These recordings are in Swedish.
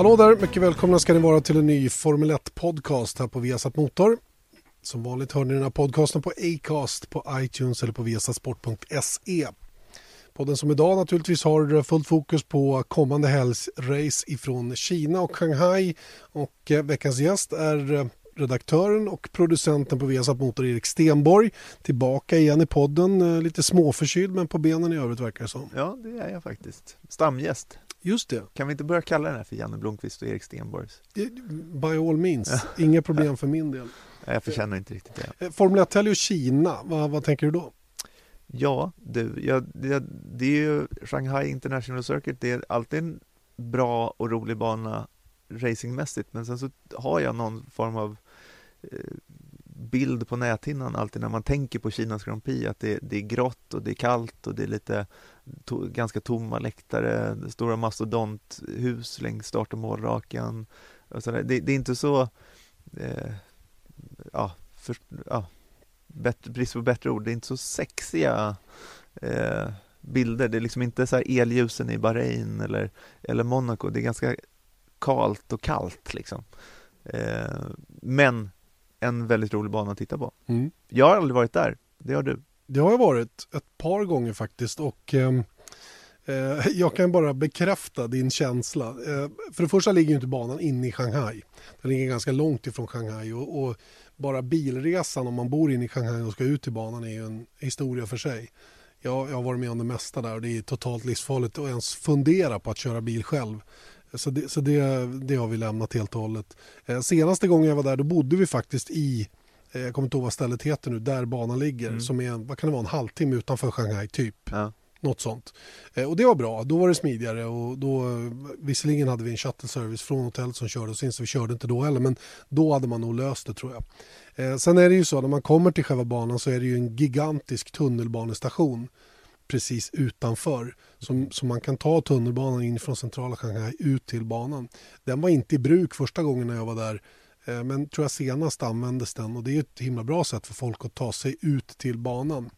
Hallå där, mycket välkomna ska ni vara till en ny Formel 1-podcast här på Viasat Motor. Som vanligt hör ni den här podcasten på Acast, på iTunes eller på viasatsport.se. Podden som idag naturligtvis har fullt fokus på kommande helgsrace ifrån Kina och Shanghai. Och eh, veckans gäst är eh, redaktören och producenten på Viasat Motor Erik Stenborg. Tillbaka igen i podden, eh, lite småförkyld men på benen i övrigt verkar det som. Ja, det är jag faktiskt. Stamgäst. Just det, Kan vi inte börja kalla den här för Janne Blomqvist och Erik Stenborgs? by all means. Inga problem för min del. Jag förtjänar inte riktigt det. Eh, Formel 1-helg och Kina, vad, vad tänker du då? Ja, du, jag, det, det är ju Shanghai International Circuit. Det är alltid en bra och rolig bana racingmässigt, men sen så har jag någon form av eh, bild på näthinnan alltid när man tänker på Kinas Grand Prix att det, det är grått och det är kallt och det är lite to, ganska tomma läktare, stora mastodonthus längs start och målrakan. Och det, det är inte så eh, ja, för, ja, bättre, brist på bättre ord, det är inte så sexiga eh, bilder. Det är liksom inte så här elljusen i Bahrain eller, eller Monaco. Det är ganska kalt och kallt liksom. Eh, men en väldigt rolig bana att titta på. Mm. Jag har aldrig varit där. Det har du. Det har jag varit ett par gånger faktiskt och ehm, eh, jag kan bara bekräfta din känsla. Eh, för det första ligger ju inte banan inne i Shanghai. Den ligger ganska långt ifrån Shanghai och, och bara bilresan om man bor inne i Shanghai och ska ut till banan är ju en historia för sig. Jag, jag har varit med om det mesta där och det är totalt livsfarligt att ens fundera på att köra bil själv. Så det, så det, det har vi lämnat helt och hållet. Eh, senaste gången jag var där då bodde vi faktiskt i jag kommer inte ihåg vad stället heter nu, där banan ligger. Mm. Som är, vad kan det vara, en halvtimme utanför Shanghai typ. Ja. Något sånt. Eh, och det var bra, då var det smidigare och då, eh, visserligen hade vi en shuttle service från hotellet som körde oss in så vi körde inte då heller men då hade man nog löst det tror jag. Eh, sen är det ju så när man kommer till själva banan så är det ju en gigantisk tunnelbanestation precis utanför. Som, som man kan ta tunnelbanan in från centrala Shanghai ut till banan. Den var inte i bruk första gången när jag var där. Eh, Men tror jag senast användes den och det är ett himla bra sätt för folk att ta sig ut till banan.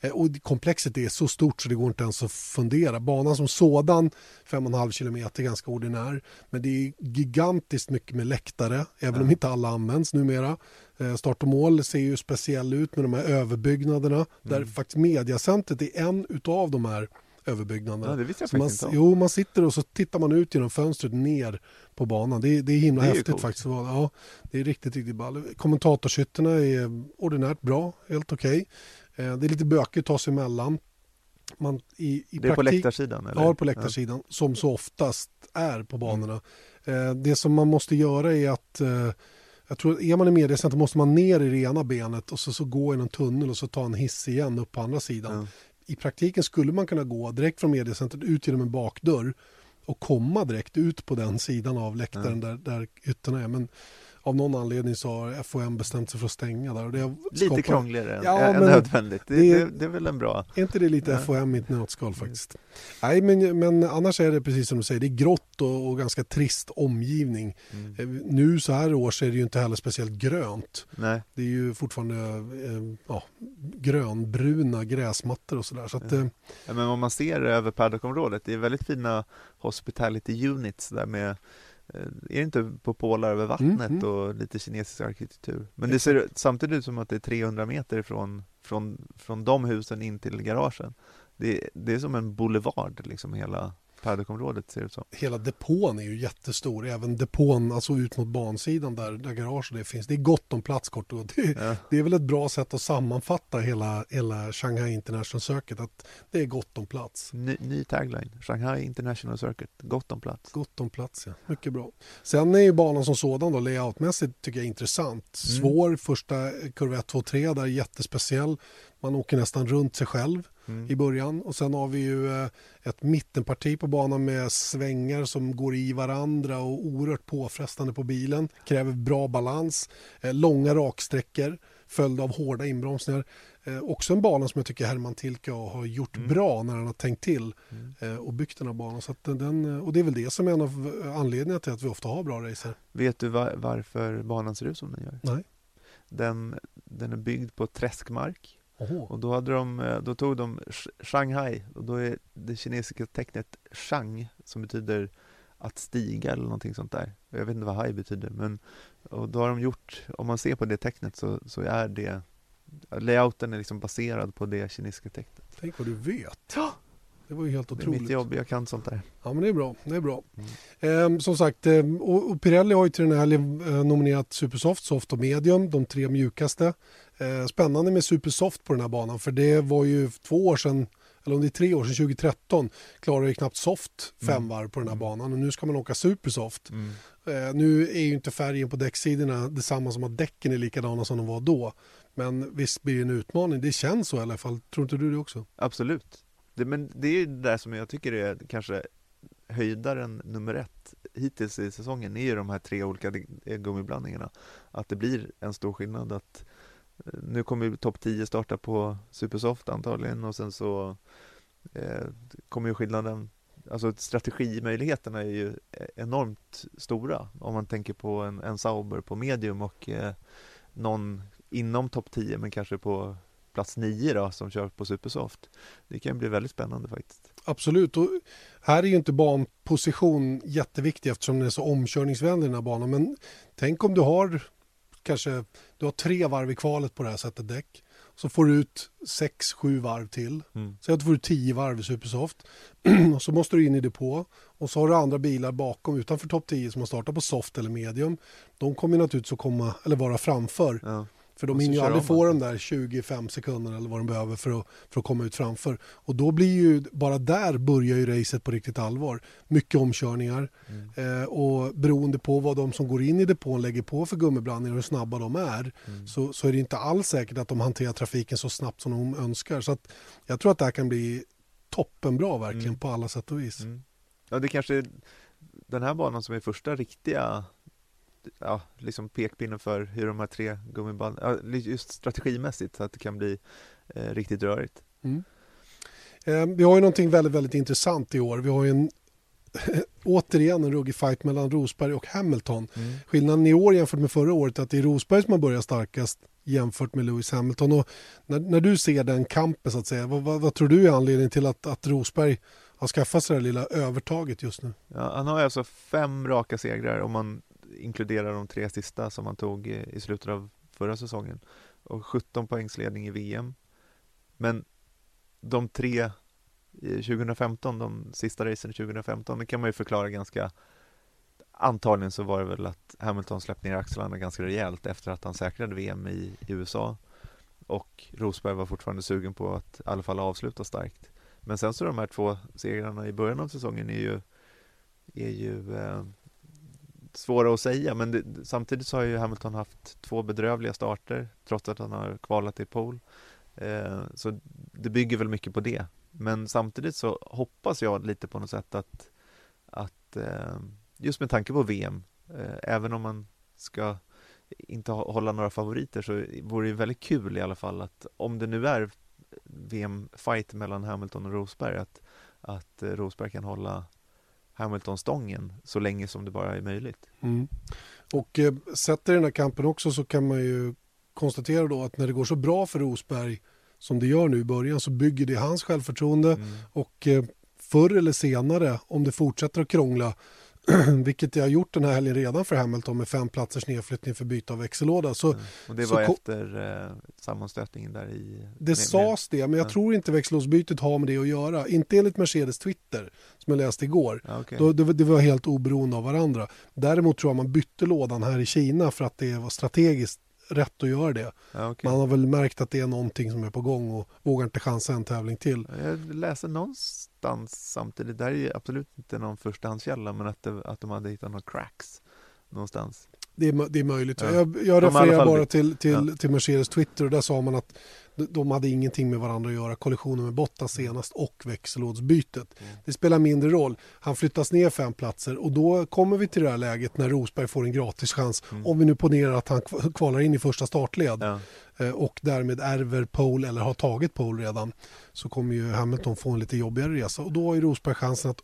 Eh, Och komplexet är så stort så det går inte ens att fundera. Banan som sådan, 5,5 kilometer, ganska ordinär. Men det är gigantiskt mycket med läktare, även om inte alla används numera. Eh, Start och mål ser ju speciell ut med de här överbyggnaderna. Där faktiskt mediacentret är en utav de här överbyggnaderna. Ja, det visste jag Så man, inte om. Jo, man sitter och så tittar man ut genom fönstret ner på banan. Det, är- det är himla Det är häftigt faktiskt. Ja, det är riktigt, riktigt ball. Kommentatorshytterna är ordinärt bra, helt okej. Eh, Det är lite bökigt att ta sig emellan. Man, i, i Det är på praktik- läktarsidan? Eller? Ja, på läktarsidan, som så oftast är på banorna. Eh, Det som man måste göra är att eh, jag tror är man i mediacenter måste man ner i det ena benet och så, så gå i någon tunnel och så ta en hiss igen upp på andra sidan. Ja. I praktiken skulle man kunna gå direkt från mediacentret ut genom en bakdörr och komma direkt ut på den sidan av läktaren där, där ytterna är. Men av någon anledning så har FOM bestämt sig för att stänga där. Och det Lite krångligare än, Ja, än men nödvändigt. Det, det- det, är väl en bra... Är inte det lite Ja. FOM i ett nötskal faktiskt? Nej, men, men annars är det precis som du säger, det är grått och, och ganska trist omgivning. Mm. Eh, Nu så här års är det ju inte heller speciellt grönt. Nej, Det är ju fortfarande eh, ja, grönbruna gräsmattor och sådär. Så att, eh, Ja, men om man ser över paddockområdet, det är väldigt fina hospitality units där med är det inte på pålar över vattnet Mm, mm. och lite kinesisk arkitektur? Men det ser samtidigt ut som att det är 300 meter från, från, från de husen in till garagen. Det, det är som en boulevard, liksom hela paddockområdet ser ut som. hela depån är ju jättestor. Även depån alltså ut mot bansidan där, där garaget det finns. Det är gott om plats kort och det, Ja. det är väl ett bra sätt att sammanfatta hela, hela Shanghai International Circuit. Att det är gott om plats. Ny, ny tagline, Shanghai International Circuit, gott om plats. Gott om plats, ja. Mycket bra. Sen är ju banan som sådan då, layoutmässigt tycker jag är intressant. Svår, första kurva 1, 2, 3 där är jättespeciell. Man åker nästan runt sig själv. i början och sen har vi ju eh, ett mittenparti på banan med svängar som går i varandra och oerhört påfrestande på bilen. Kräver bra balans, eh, långa raksträckor följda av hårda inbromsningar. Eh, också en bana som jag tycker Herman Tilke har gjort Mm. bra när han har tänkt till Mm. eh, och byggt den här banan. Så den- och det är väl det som är en av eh, anledningarna till att vi ofta har bra racer. Vet du va- varför banan ser ut som den gör? Nej. Den, den är byggd på träskmark Oho. och då, hade de, eh, då tog de Sh- Shanghai och då är det kinesiska tecknet Shang som betyder att stiga eller någonting sånt där. Jag vet inte vad hai betyder men och då har de gjort, om man ser på det tecknet så, så är det layouten är liksom baserad på det kinesiska tecknet. Tänk vad du vet. Ja, Det var ju helt det är otroligt. mitt jobb, jag kan sånt där. Ja men det är bra. Det är bra. Mm. Ehm, som sagt, ehm, och, och Pirelli har ju till den här eh, nominerat Supersoft, Soft och Medium, de tre mjukaste. Eh, spännande med Supersoft på den här banan för det var ju två år sedan, eller om det är tre år sedan, 2013 klarade ju knappt Soft fem Mm. varv på den här Mm. banan och nu ska man åka Supersoft. Mm. Eh, nu är ju inte färgen på däcksidorna detsamma som att däcken är likadana som de var då. Men visst blir det en utmaning, det känns så i alla fall. Tror inte du det också? Absolut. Det, men det är ju det där som jag tycker är kanske höjdaren nummer ett hittills i säsongen är ju de här tre olika eh, gummiblandningarna. Att det blir en stor skillnad att nu kommer ju topp 10 starta på Supersoft antagligen och sen så eh, kommer ju skillnaden Alltså strategimöjligheterna är ju e-, enormt stora om man tänker på en, en Sauber på medium och eh, någon inom topp 10 men kanske på plats 9 då som kör på Supersoft. Det kan bli väldigt spännande faktiskt. Absolut, och här är ju inte banposition jätteviktig eftersom den är så omkörningsvänlig den här banan. Men tänk om du har kanske du har tre varv i kvalet på det här sättet däck. Så får du ut sex, sju varv till. Mm. Du får ut tio varv i Supersoft. och så måste du in i depå. Och så har du andra bilar bakom utanför topp 10 som har startat på soft eller medium. De kommer naturligtvis att komma, eller vara framför. Ja. För de hinner ju aldrig få de där 25 sekunderna eller vad de behöver för att, för att komma ut framför. Och då blir ju, bara där börjar ju racet på riktigt allvar. Mycket omkörningar Mm. eh, och beroende på vad de som går in i depån lägger på för gummiblandningar och hur snabba de är Mm. så, så är det inte alls säkert att de hanterar trafiken så snabbt som de önskar. Så att jag tror att det här kan bli toppenbra verkligen Mm. på alla sätt och vis. Mm. Ja, det kanske är den här banan som är första riktiga ja, liksom pekpinnen för hur de här tre gummiband, ja, just strategimässigt så att det kan bli eh, riktigt rörigt. Mm. Eh, vi har ju någonting väldigt, väldigt intressant i år. Vi har ju en återigen en ruggig fight mellan Rosberg och Hamilton. Skillnaden i år jämfört med förra året är att det är Rosberg som har börjat starkast jämfört med Lewis Hamilton. Och när, när du ser den kampen, så att säga, vad, vad, vad tror du är anledningen till att, att Rosberg har skaffat sig det här lilla övertaget just nu? Ja, han har ju alltså fem raka segrar om man inkluderar de tre sista som han tog i slutet av förra säsongen och 17 poängs ledning i VM. Men de tre i 2015, de sista racen 2015, det kan man ju förklara ganska Antagligen så var det väl att Hamilton släppte ner axlarna ganska rejält efter att han säkrade VM i, i USA och Rosberg var fortfarande sugen på att i alla fall avsluta starkt. Men sen så de här två segrarna i början av säsongen är ju är ju eh, svåra att säga men det, samtidigt så har ju Hamilton haft två bedrövliga starter trots att han har kvalat i pole. Eh, så det bygger väl mycket på det. Men samtidigt så hoppas jag lite på något sätt att, att eh, just med tanke på VM, eh, även om man ska inte ha, hålla några favoriter så vore det väldigt kul i alla fall att om det nu är VM-fight mellan Hamilton och Rosberg att, att eh, Rosberg kan hålla Hamilton-stången så länge som det bara är möjligt. Mm. Och eh, sett i den här kampen också så kan man ju konstatera då att när det går så bra för Rosberg som det gör nu i början så bygger det hans självförtroende Mm. och eh, förr eller senare om det fortsätter att krångla vilket det har gjort den här helgen redan för Hamilton med fem platsers nedflyttning för byte av växellåda så Mm. Och det var efter eh, sammanstötningen där i... det med- sades det men jag Ja. tror inte växellådsbytet har med det att göra inte enligt Mercedes Twitter som jag läste igår okej. Då, det, det var helt oberoende av varandra. Däremot tror jag man bytte lådan här i Kina för att det var strategiskt rätt att göra det. Ja, okej. Man har väl märkt att det är någonting som är på gång och vågar inte chansa en tävling till. Jag läste någonstans samtidigt, det här är absolut inte någon förstahandskälla, men att, det, att de hade hittat några cracks någonstans. Det är, det är möjligt. Ja. Jag, jag refererar bara till, till, Ja. till Mercedes Twitter och där sa man att de- de hade ingenting med varandra att göra. Kollisionen med Bottas senast och växellådsbytet. Mm. Det spelar mindre roll. Han flyttas ner fem platser och då kommer vi till det här läget när Rosberg får en gratis chans. Om vi nu ponerar att han kv- kvalar in i första startled Mm. Ja. eh, och därmed ärver pole eller har tagit pole redan så kommer ju Hamilton få en lite jobbigare resa och då har ju Rosberg chansen att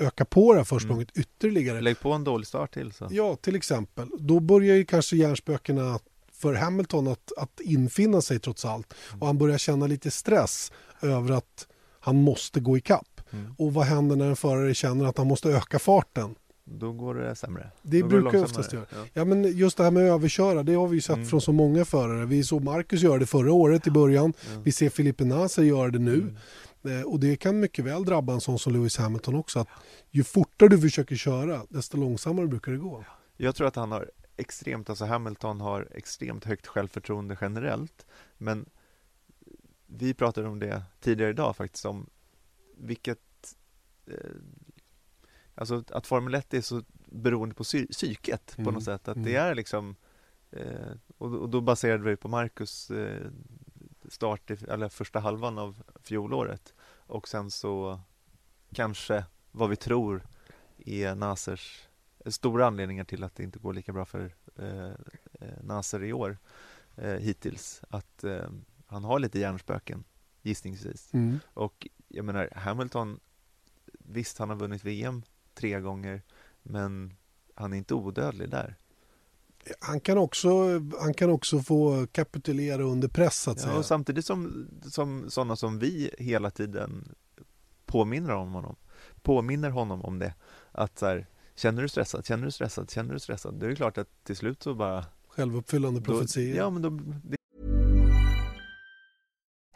öka på det här försprånget ytterligare. Lägg på en dålig start till så. Ja, till exempel. Då börjar ju kanske hjärnspökena för Hamilton att, att infinna sig trots allt. Och han börjar känna lite stress över att han måste gå ikapp. Mm. Och vad händer när en förare känner att han måste öka farten? Då går det sämre. Det Då brukar långsammare. oftast göra. Ja. Ja, men just det här med att överköra, det har vi ju sett Mm. från så många förare. Vi såg Marcus göra det förra året i början. Ja. Vi ser Filipe Nasser göra det nu. Mm. Eh, Och det kan mycket väl drabba en sån som Lewis Hamilton också. Att ju fortare du försöker köra, desto långsammare brukar det gå. Jag tror att han har extremt, alltså Hamilton har extremt högt självförtroende generellt. Men vi pratade om det tidigare idag faktiskt, om vilket... Eh, alltså att Formel 1 är så beroende på psy- psyket på Mm, något sätt. Att mm. det är liksom... Eh, och, och då baserade vi på Marcus eh, start, i, eller första halvan av fjolåret. Och sen så kanske vad vi tror är Nasers stora anledningar till att det inte går lika bra för eh, eh, Nasser i år eh, hittills. Att eh, han har lite hjärnspöken, gissningsvis. Mm. Och jag menar, Hamilton, visst han har vunnit VM tre gånger, men han är inte odödlig där. Han, kan också, han kan också få kapitulera under press så att Ja, säga. och samtidigt som, som sådana som vi hela tiden påminner om honom, påminner honom om det. Att så här, känner du stressad, känner du stressad, känner du stressad? Det är klart att till slut så bara... Självuppfyllande Då, profetier. ja, men då,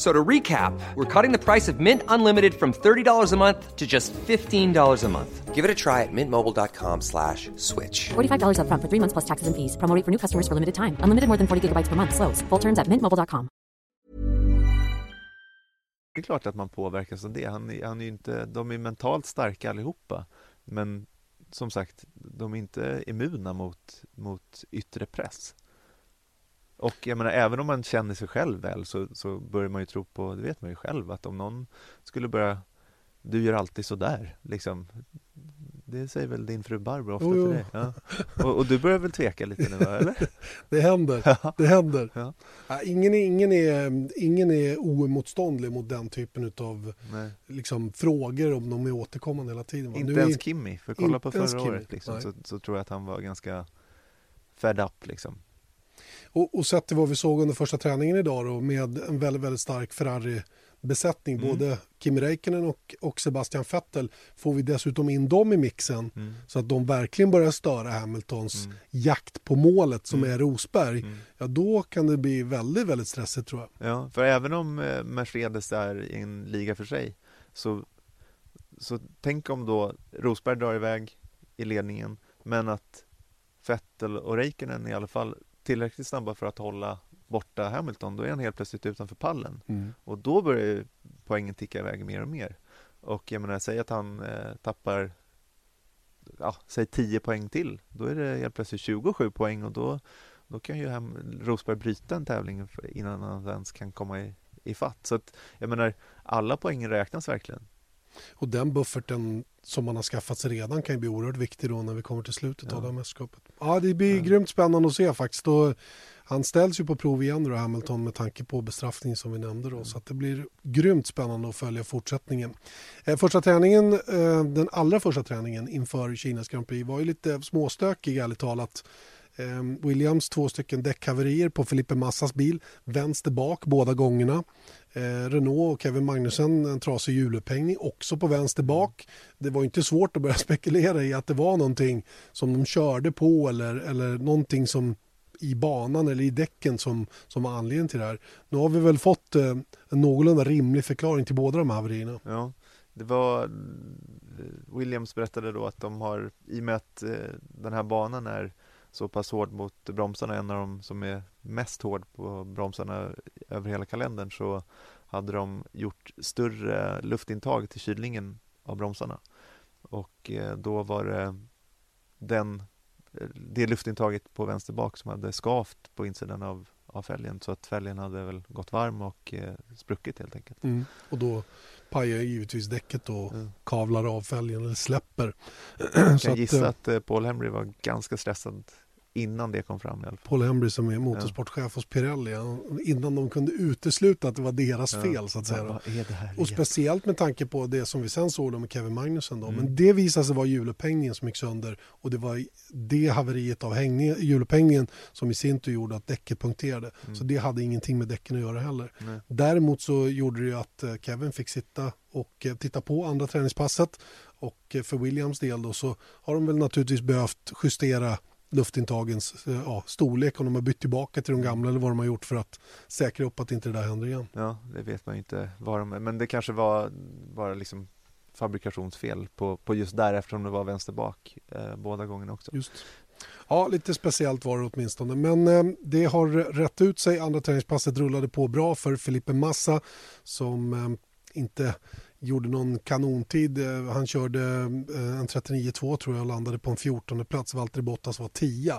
F- So to recap, we're cutting the price of Mint Unlimited from $30 a month to just $15 a month. Give it a try at mintmobile.com slash switch. $45 upfront for three months plus taxes and fees. Promo rate for new customers for limited time. Unlimited more than 40 gigabytes per month. Slows. Full terms at mintmobile.com. är klart att man påverkas av det. Han, är- han är ju inte, de är mentalt starka allihopa. Men som sagt, de är inte immuna mot, mot yttre press. Och jag menar, även om man känner sig själv väl så, så börjar man ju tro på, det vet man ju själv, att om någon skulle börja du gör alltid så där, liksom. Det säger väl din fru Barbro ofta jo. till dig? Ja. Och, och du börjar väl tveka lite nu, eller? Det händer. Det händer. Ja. Ja, ingen, är, ingen, är, ingen är oemotståndlig mot den typen av liksom, frågor om de är återkommande hela tiden. va? Inte Nu är- ens Kimmy, för kolla på förra året liksom, så, så tror jag att han var ganska fed up liksom. Och, och sett till vad vi såg under första träningen idag då, med en väldigt, väldigt stark Ferrari-besättning, Mm. både Kimi Räikkönen och, och Sebastian Vettel, får vi dessutom in dem i mixen Mm. så att de verkligen börjar störa Hamiltons jakt på målet som Mm. är Rosberg, ja då kan det bli väldigt, väldigt stressigt tror jag. Ja, för även om eh, Mercedes är i en liga för sig så, så tänk om då Rosberg drar iväg i ledningen men att Vettel och Räikkönen i alla fall tillräckligt snabba för att hålla borta Hamilton, då är han helt plötsligt utanför pallen. Och då börjar poängen ticka iväg mer och mer. Och jag menar, säg att han eh, tappar ja, säg 10 poäng till. Då är det helt plötsligt 27 poäng och då, då kan ju Ham- Rosberg bryta en tävling innan han ens kan komma i, i fatt. Så att, jag menar, alla poäng räknas verkligen. Och den bufferten som man har skaffat sig redan kan ju bli oerhört viktig då när vi kommer till slutet Ja. av det här mästerskapet. Ja, det blir Ja. grymt spännande att se faktiskt. Och han ställs ju på prov igen då, Hamilton, med tanke på bestraffningen som vi nämnde då. Så att det blir grymt spännande att följa fortsättningen. Eh, första träningen, eh, den allra första träningen inför Kinas Grand Prix var ju lite småstökig ärligt talat. Eh, Williams två stycken däckhaverier på Felipe Massas bil, vänster bak båda gångerna. Eh, Renault och Kevin Magnussen en trasig hjulupphängning också på vänster bak. Det var inte svårt att börja spekulera i att det var någonting som de körde på eller, eller någonting som i banan eller i däcken som, som var anledningen till det här. Nu har vi väl fått eh, en någorlunda rimlig förklaring till båda de här haverierna. Ja, det var eh, Williams berättade då att de har, i och med att eh, den här banan är så pass hård mot bromsarna, en av de som är mest hård på bromsarna över hela kalendern, så hade de gjort större luftintag till kylningen av bromsarna. Och eh, då var det den, eh, det luftintaget på vänster bak som hade skavt på insidan av, av fälgen så att fälgen hade väl gått varm och eh, spruckit helt enkelt. Mm. Och då pajar givetvis däcket och Mm. kavlar av fälgen eller släpper. Jag kan att, gissa eh, att eh, Paul Henry var ganska stressad innan det kom fram i alla fall. Paul Hembry som är motorsportchef hos Pirelli innan de kunde utesluta att det var deras Ja. fel så att säga. Här? Och speciellt med tanke på det som vi sen såg då med Kevin Magnussen. Då. Mm. Men det visade sig vara hjulupphängningen som gick sönder och det var det haveriet av hängningen, hjulupphängningen som i sin tur gjorde att däcket punkterade. Mm. Så det hade ingenting med däcken att göra heller. Nej. Däremot så gjorde det ju att eh, Kevin fick sitta och eh, titta på andra träningspasset och eh, för Williams del då så har de väl naturligtvis behövt justera luftintagens eh, ja, storlek om de har bytt tillbaka till de gamla eller vad de har gjort för att säkra upp att inte det där händer igen. Ja, det vet man ju inte vad de. Men det kanske var bara liksom fabrikationsfel på, på just där eftersom det var vänster bak eh, båda gångerna också. Just. Ja, lite speciellt var det åtminstone. Men eh, det har rätt ut sig. Andra träningspasset rullade på bra för Felipe Massa som eh, inte gjorde någon kanontid. Eh, han körde eh, en 39-2 tror jag och landade på en 14 plats. Valtteri Bottas var 10.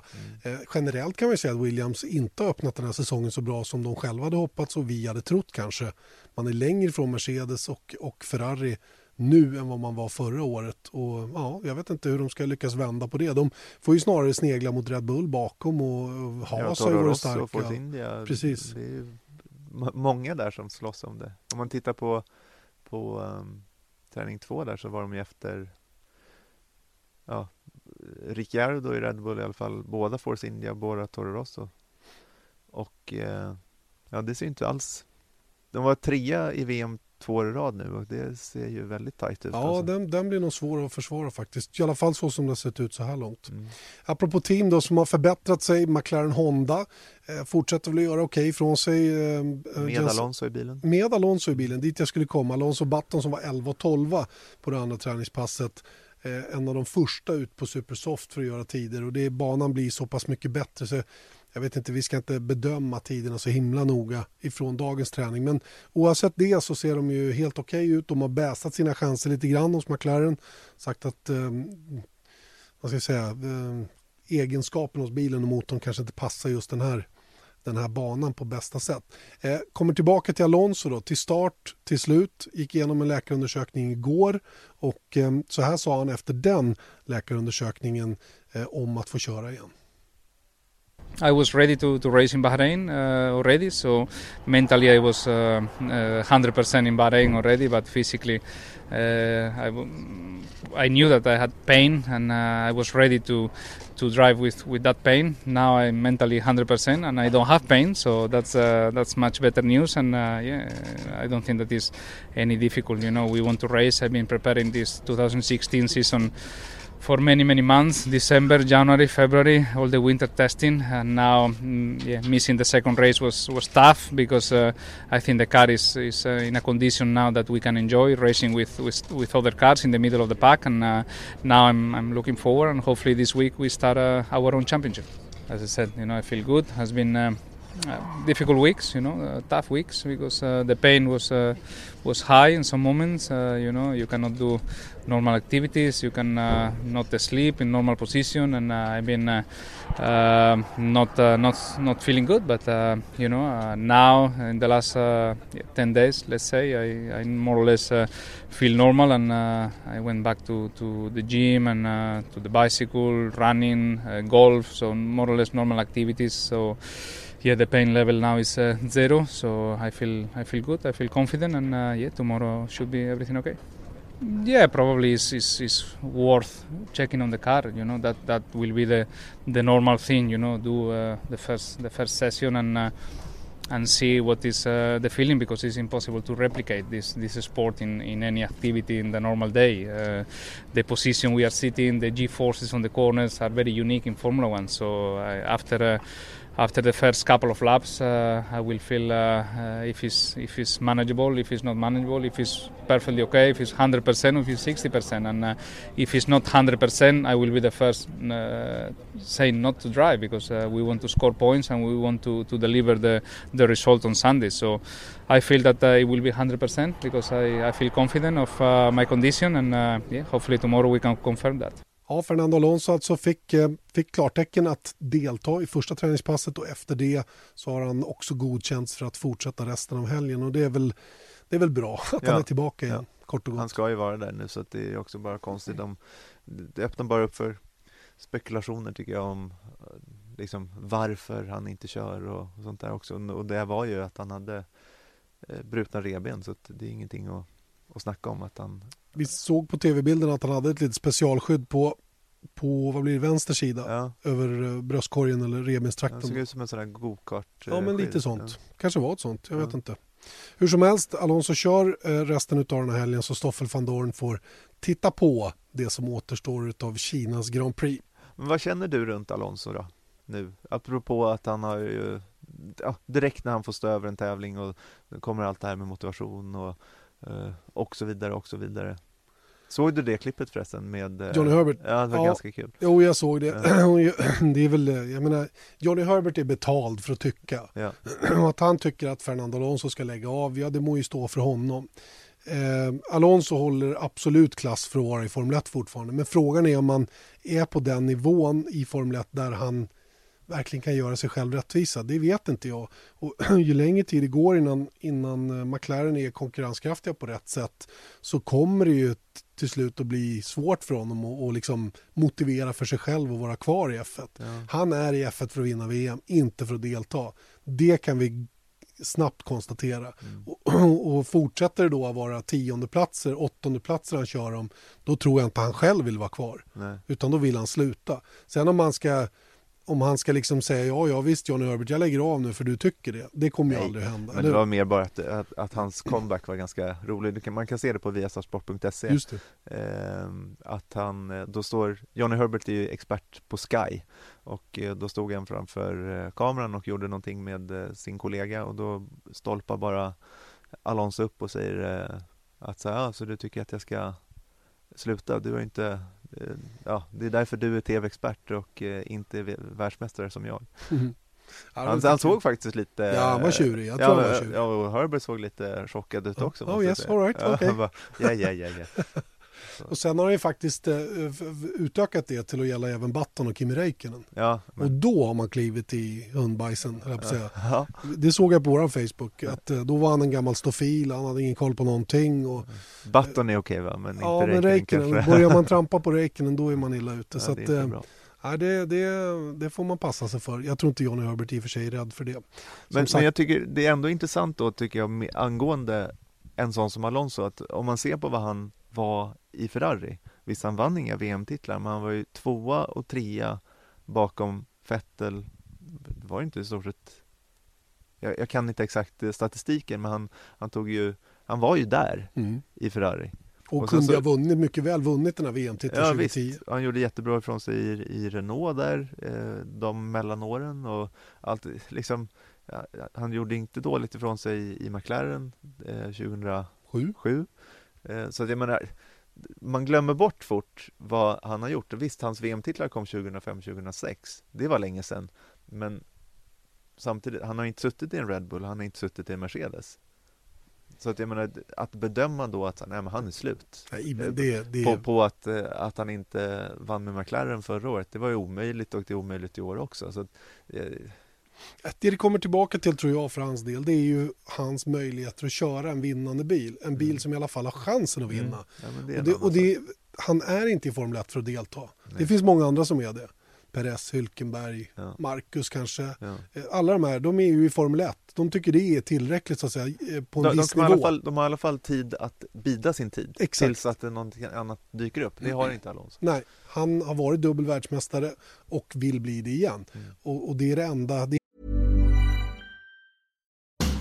Eh, generellt kan man säga att Williams inte har öppnat den här säsongen så bra som de själva hade hoppats och vi hade trott kanske. Man är längre ifrån Mercedes och, och Ferrari nu än vad man var förra året. Och ja, Jag vet inte hur de ska lyckas vända på det. De får ju snarare snegla mot Red Bull bakom och Haas har ju varit starka. Precis. Det är många där som slåss om det. Om man tittar på, på um, träning två där så var de ju efter ja, Ricciardo i Red Bull i alla fall. Båda Force India, båda Toro Rosso. Och eh, ja, det ser inte alls... De var trea i VM två år i rad nu och det ser ju väldigt tajt ut. Ja, alltså. den, den blir nog svår att försvara faktiskt. I alla fall så som det har sett ut så här långt. Mm. Apropå team då som har förbättrat sig, McLaren Honda eh, fortsätter väl att göra okej ifrån sig. Eh, eh, Med Jens- Alonso i bilen. med Alonso i bilen, dit jag skulle komma. Alonso Button som var 11 och 12 på det andra träningspasset. Eh, en av de första ut på Supersoft för att göra tider och det, banan blir så pass mycket bättre så jag vet inte, vi ska inte bedöma tiderna så himla noga ifrån dagens träning. Men oavsett det så ser de ju helt okej ut. De har bäsat sina chanser lite grann hos McLaren. Sagt att eh, vad ska jag säga, eh, egenskapen hos bilen och motorn kanske inte passar just den här den här banan på bästa sätt. Eh, kommer tillbaka till Alonso då, till start, till slut, gick igenom en läkarundersökning igår och eh, så här sa han efter den läkarundersökningen eh, om att få köra igen. I was ready to, to race in Bahrain uh, already, so mentally I was uh, uh, 100% in Bahrain already, but physically uh, I, w- I knew that I had pain and uh, I was ready to to drive with, with that pain. Now I'm mentally 100% and I don't have pain, so that's uh, that's much better news. And yeah, I don't think that is any difficult. You know, we want to race. I've been preparing this 2016 season for many many months december january february all the winter testing and now mm, yeah, missing the second race was was tough because uh, i think the car is, is uh, in a condition now that we can enjoy racing with with, with other cars in the middle of the pack and uh, now I'm, I'm looking forward and hopefully this week we start uh, our own championship. As i said you know i feel good has been um, difficult weeks, you know, uh, tough weeks because uh, the pain was uh, was high in some moments. Uh, you know, you cannot do normal activities, you can uh, not sleep in normal position, and uh, I've been uh, uh, not uh, not not feeling good. But uh, you know, uh, now in the last uh, ten days, let's say, I, I more or less uh, feel normal, and uh, I went back to, to the gym and uh, to the bicycle, running, uh, golf, so more or less normal activities. So yeah, the pain level now is uh, zero, so I feel I feel good. I feel confident, and uh, yeah, tomorrow should be everything okay. Yeah, probably is, is is worth checking on the car. You know that that will be the the normal thing. You know, do uh, the first the first session and. Uh, and see what is uh, the feeling because it's impossible to replicate this this sport in, in any activity in the normal day. Uh, the position we are sitting, the G forces on the corners are very unique in Formula One. So I, after uh, after the first couple of laps, uh, I will feel uh, uh, if it's if it's manageable, if it's not manageable, if it's perfectly okay, if it's 100%, if it's 60%, and uh, if it's not 100%, I will be the first uh, saying not to drive because uh, we want to score points and we want to, to deliver the the result on Sunday. So I feel that it will be 100% because I, I feel confident of my condition, and yeah, hopefully tomorrow we can confirm that. Ja, Fernando Alonso alltså fick, eh, fick klartecken att delta i första träningspasset och efter det så har han också godkänts för att fortsätta resten av helgen. Och det är väl, det är väl bra att Ja, han är tillbaka igen, kort och Han gott. ska ju vara där nu så att det är också bara konstigt om Det öppnar bara upp för spekulationer tycker jag om eh, liksom varför han inte kör och sånt där också. Och det var ju att han hade eh, brutna revben så att det är ingenting att, att snacka om att han Vi såg på tv-bilden att han hade ett litet specialskydd på, på vad blir det, vänster sida ja, över eh, bröstkorgen eller han revbenstrakten. såg ut som en sån där gokart eh, Ja, men skid. lite sånt. Kanske var ett sånt, jag vet Ja. inte. Hur som helst, Alonso kör eh, resten av den här helgen så Stoffel van Dorn får titta på det som återstår av Kinas Grand Prix. Men vad känner du runt Alonso då? Nu, apropå att han har ju ja, direkt när han får stå över en tävling och kommer allt det här med motivation och, eh, och så vidare och så vidare. Såg du det klippet förresten med eh, Johnny Herbert? Ja, det var Ja. ganska kul. Jo, jag såg det. Det är väl, eh, jag menar, Johnny Herbert är betald för att tycka. Ja. Att han tycker att Fernando Alonso ska lägga av, ja det må ju stå för honom. Eh, Alonso håller absolut klass för att vara i Formel 1 fortfarande. Men frågan är om man är på den nivån i Formel 1 där han verkligen kan göra sig själv rättvisa. Det vet inte jag. Och ju längre tid det går innan, innan eh, McLaren är konkurrenskraftiga på rätt sätt så kommer det ju till slut att bli svårt för honom att att liksom motivera för sig själv att vara kvar i F1. Ja. Han är i F1 för att vinna VM, inte för att delta. Det kan vi snabbt konstatera. Mm. Och, och fortsätter det då att vara tiondeplatser, åttondeplatser han kör om, då tror jag inte han själv vill vara kvar. Nej. Utan då vill han sluta. Sen om han ska, om han ska liksom säga ja, ja visst Johnny Herbert, jag lägger av nu för du tycker det. Det kommer ju Nej, aldrig hända. Men det var mer bara att, att, att hans comeback var ganska rolig. Kan, man kan se det på viasatsport.se. Just. Ehm, att han, eh, då står, Johnny Herbert är ju expert på Sky och eh, då stod han framför eh, kameran och gjorde någonting med eh, sin kollega och då stolpar bara Alonso upp och säger eh, att så, här, ja, så du tycker att jag ska sluta, du har inte eh, Ja, det är därför du är tv-expert och eh, inte världsmästare som jag. Ja, det Han, han såg faktiskt lite Ja, han var tjurig. Jag ja, tror han var tjurig. Ja, och Herbert såg lite chockad ut Ja. också. Oh, yes, säga. all right, Ja, okej. bara, Ja, ja, ja, ja. Och sen har han ju faktiskt eh, utökat det till att gälla även Button och Kimi Räikkönen. ja Och men, då har man klivit i hundbajsen, höll jag på säga. ja, Det såg jag på vår Facebook, att eh, då var han en gammal stofil, han hade ingen koll på någonting. Och, Button är okej va, men ja, inte men Räikkönen börjar man trampa på Räikkönen då är man illa ute. Ja, så det är att, eh, ja, det, det, det får man passa sig för. Jag tror inte Johnny Herbert i och för sig är rädd för det. Som Men, sagt, men jag tycker det är ändå intressant då tycker jag angående en sån som Alonso att om man ser på vad han var i Ferrari Visst han vann inga VM-titlar men han var ju tvåa och trea bakom Vettel Det var ju inte i stort sett jag, jag kan inte exakt eh, statistiken men han, han tog ju Han var ju där mm. i Ferrari Och, och kunde så- ha vunnit, mycket väl vunnit den här VM-titeln Ja 2010. visst, han gjorde jättebra ifrån sig i, i Renault där, eh, de mellanåren och allt liksom ja, Han gjorde inte dåligt ifrån sig i, i McLaren eh, 2007 Sju. eh, Så att jag menar Man glömmer bort fort vad han har gjort Visst, hans VM-titlar kom 2005-2006 Det var länge sedan Men Samtidigt, han har inte suttit i en Red Bull, han har inte suttit i en Mercedes Så att jag menar, att bedöma då att nej, men han är slut Nej, det, det, på, på att, eh, att han inte vann med McLaren förra året. Det var ju omöjligt och det är omöjligt i år också. Så att, eh, Det det kommer tillbaka till tror jag för hans del det är ju hans möjligheter att köra en vinnande bil. En bil som i alla fall har chansen att vinna. ja, men det är Och det, och det, han är inte i Formel 1 för att delta. Det Nej. finns många andra som är det. Perez, Hülkenberg, Ja. Marcus kanske. Ja. Eh, Alla de här, de är ju i Formel 1. De tycker det är tillräckligt så att säga eh, på en De, de, viss i nivå. fall, de har i alla fall tid att bida sin tid Exakt. tills att det någonting annat dyker upp. Det har inte Alonso. Nej, han har varit dubbel världsmästare och vill bli det igen. Mm. Och, och det är det enda. Det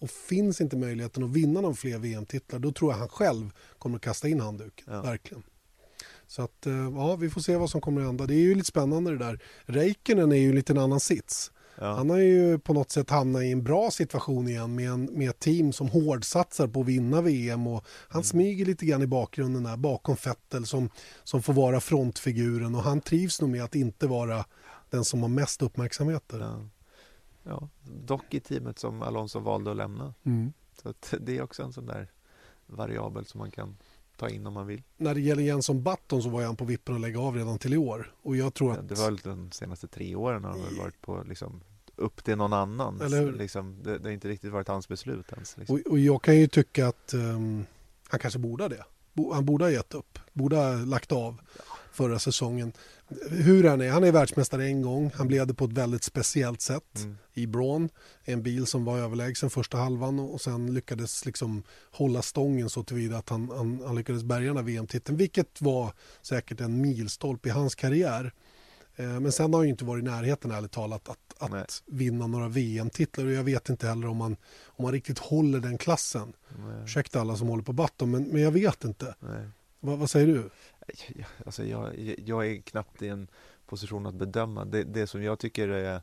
Och finns inte möjligheten att vinna någon fler VM-titlar då tror jag han själv kommer att kasta in handduken. Ja. Verkligen. Så att, eh, ja, vi får se vad som kommer att hända. Det är ju lite spännande det där. Räikkönen är ju lite en annan sits. Ja. Han har ju på något sätt hamnat i en bra situation igen med, en, med ett team som hårdsatsar på att vinna VM och han Mm. smyger lite grann i bakgrunden där bakom Vettel som, som får vara frontfiguren och han trivs nog med att inte vara den som har mest uppmärksamheter. Ja. Ja. Dock i teamet som Alonso valde att lämna. Mm. Så att det är också en sån där variabel som man kan ta in om man vill. När det gäller Jenson Button så var han på vippen att lägga av redan till i år och jag tror att Det var väl de senaste tre åren har han väl varit på liksom upp till någon annan. Eller? Liksom, det, det har inte riktigt varit hans beslut ens. Liksom. Och, och jag kan ju tycka att ehm, han kanske borde ha det. Han borde ha gett upp. Borde ha lagt av förra säsongen. Hur han är, han är världsmästare en gång. Han blev det på ett väldigt speciellt sätt Mm. i Braun. En bil som var överlägsen första halvan och sen lyckades liksom hålla stången så tillvida att han, han, han lyckades bärga den här VM-titeln. Vilket var säkert en milstolpe i hans karriär. Eh, Men sen har han ju inte varit i närheten ärligt talat att, Nej. att vinna några VM-titlar och jag vet inte heller om man, om man riktigt håller den klassen. Nej. Ursäkta alla som håller på Button men, men jag vet inte. Nej. Vad, vad säger du? Jag, alltså jag, jag är knappt i en position att bedöma. Det, det som jag tycker är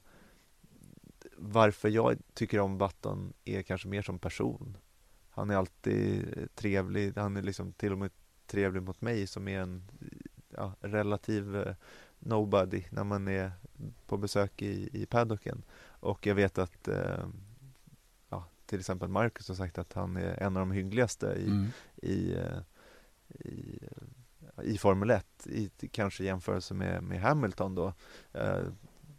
varför jag tycker om Button är kanske mer som person. Han är alltid trevlig. Han är liksom till och med trevlig mot mig som är en ja, relativ eh, nobody när man är på besök i, i paddocken. Och jag vet att eh, ja, till exempel Marcus har sagt att han är en av de hyggligaste i, i, eh, i, eh, i Formel 1 i kanske jämförelse med, med Hamilton då. Eh,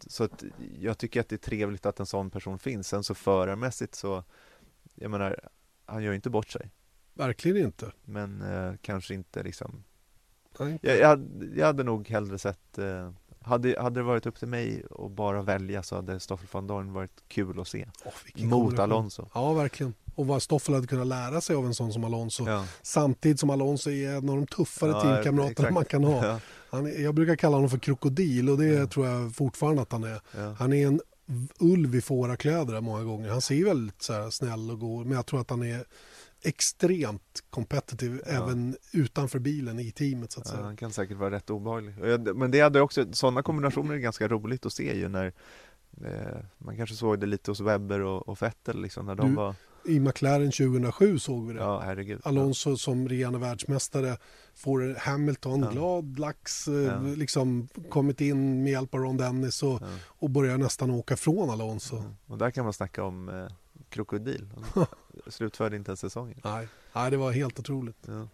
Så att jag tycker att det är trevligt att en sån person finns. Sen så förarmässigt så, jag menar, han gör ju inte bort sig. Verkligen inte. Men eh, kanske inte liksom Nej. jag, jag, hade- jag hade nog hellre sett eh, hade, hade det varit upp till mig att bara välja så hade Stoffel van Dorn varit kul att se. Vilken Mot. Alonso. Ja, verkligen. Och vad Stoffel hade kunnat lära sig av en sån som Alonso. Ja. Samtidigt som Alonso är en av de tuffare Ja, teamkamraterna man kan ha. Ja, Han jag brukar kalla honom för krokodil och det tror jag fortfarande att han är. ja. Han är en ulv i fårakläder många gånger. Han ser väldigt så här snäll och god men jag tror att han är extremt competitive Ja. även utanför bilen i teamet så att Ja, säga. han kan säkert vara rätt obehaglig. Men det hade också, sådana kombinationer är ganska roligt att se ju när eh, man kanske såg det lite hos Webber och, och Vettel liksom när de Du, var, I McLaren 2007 såg vi det. ja herregud. Alonso som regerande världsmästare får Hamilton, Ja. glad lax, eh, Ja. liksom kommit in med hjälp av Ron Dennis och, Ja. och börjar nästan åka från Alonso. Ja. Och där kan man snacka om eh, krokodil. Slutförde inte ens säsongen. Nej. Nej, det var helt otroligt. Ja.